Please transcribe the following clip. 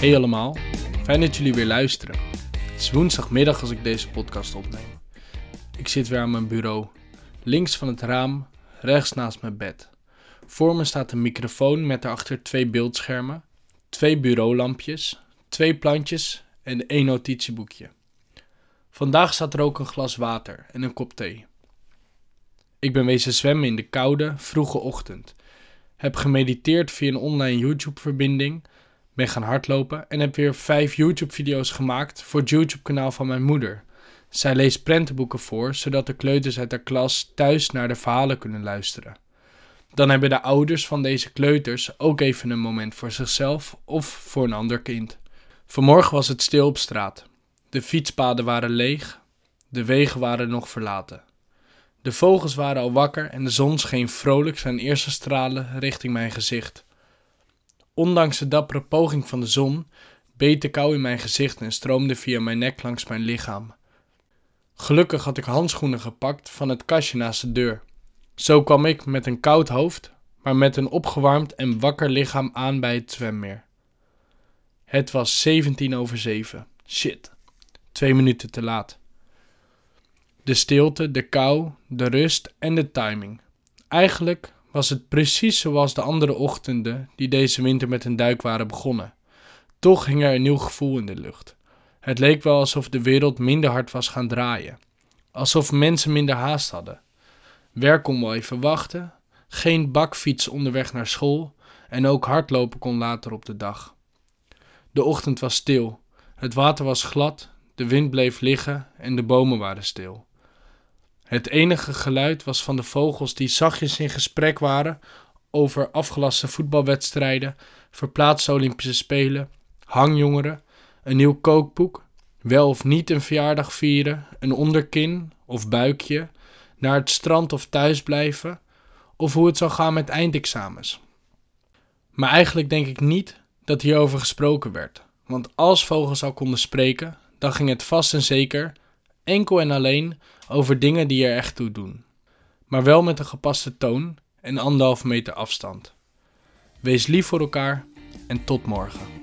Hey allemaal, fijn dat jullie weer luisteren. Het is woensdagmiddag als ik deze podcast opneem. Ik zit weer aan mijn bureau, links van het raam, rechts naast mijn bed. Voor me staat een microfoon met daarachter twee beeldschermen, twee bureaulampjes, twee plantjes en één notitieboekje. Vandaag staat er ook een glas water en een kop thee. Ik ben wezen zwemmen in de koude, vroege ochtend. Heb gemediteerd via een online YouTube-verbinding. Ben gaan hardlopen en heb weer vijf YouTube-video's gemaakt voor het YouTube-kanaal van mijn moeder. Zij leest prentenboeken voor, zodat de kleuters uit haar klas thuis naar de verhalen kunnen luisteren. Dan hebben de ouders van deze kleuters ook even een moment voor zichzelf of voor een ander kind. Vanmorgen was het stil op straat. De fietspaden waren leeg, de wegen waren nog verlaten. De vogels waren al wakker en de zon scheen vrolijk zijn eerste stralen richting mijn gezicht. Ondanks de dappere poging van de zon beet de kou in mijn gezicht en stroomde via mijn nek langs mijn lichaam. Gelukkig had ik handschoenen gepakt van het kastje naast de deur. Zo kwam ik met een koud hoofd, maar met een opgewarmd en wakker lichaam aan bij het zwemmeer. Het was 17 over 7. Shit. Twee minuten te laat. De stilte, de kou, de rust en de timing. Eigenlijk was het precies zoals de andere ochtenden die deze winter met een duik waren begonnen. Toch hing er een nieuw gevoel in de lucht. Het leek wel alsof de wereld minder hard was gaan draaien. Alsof mensen minder haast hadden. Werk kon wel even wachten, geen bakfiets onderweg naar school en ook hardlopen kon later op de dag. De ochtend was stil, het water was glad, de wind bleef liggen en de bomen waren stil. Het enige geluid was van de vogels die zachtjes in gesprek waren over afgelaste voetbalwedstrijden, verplaatste Olympische Spelen, hangjongeren, een nieuw kookboek, wel of niet een verjaardag vieren, een onderkin of buikje, naar het strand of thuis blijven, of hoe het zou gaan met eindexamens. Maar eigenlijk denk ik niet dat hierover gesproken werd, want als vogels al konden spreken, dan ging het vast en zeker, enkel en alleen, over dingen die er echt toe doen. Maar wel met een gepaste toon en anderhalve meter afstand. Wees lief voor elkaar en tot morgen.